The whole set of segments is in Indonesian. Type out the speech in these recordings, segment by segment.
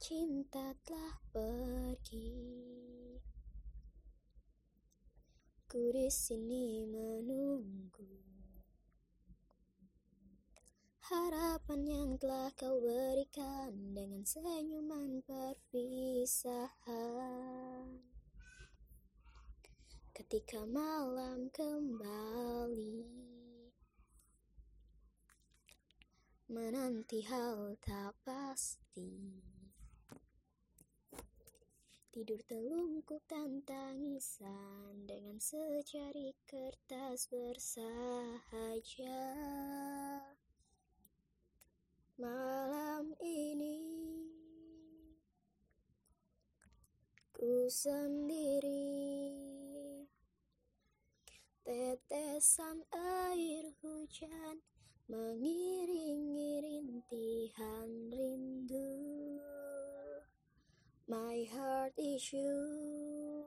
cinta telah pergi. Ku di sini menunggu harapan yang telah kau berikan dengan senyuman perpisahan. Ketika malam kembali menanti hal tak pasti. Tidur telungkup dan tangisan dengan secari kertas bersahaja. Malam ini ku sendiri Tetesan air hujan mengiringi My heart is you.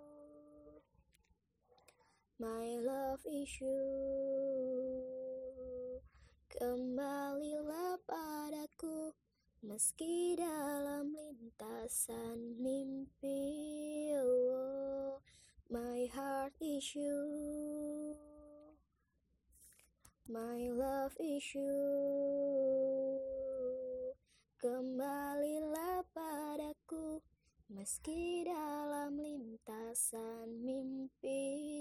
My love is you. Kembalilah padaku Meski dalam lintasan mimpi. Oh, My heart is you. My love is you Meski dalam lintasan mimpi.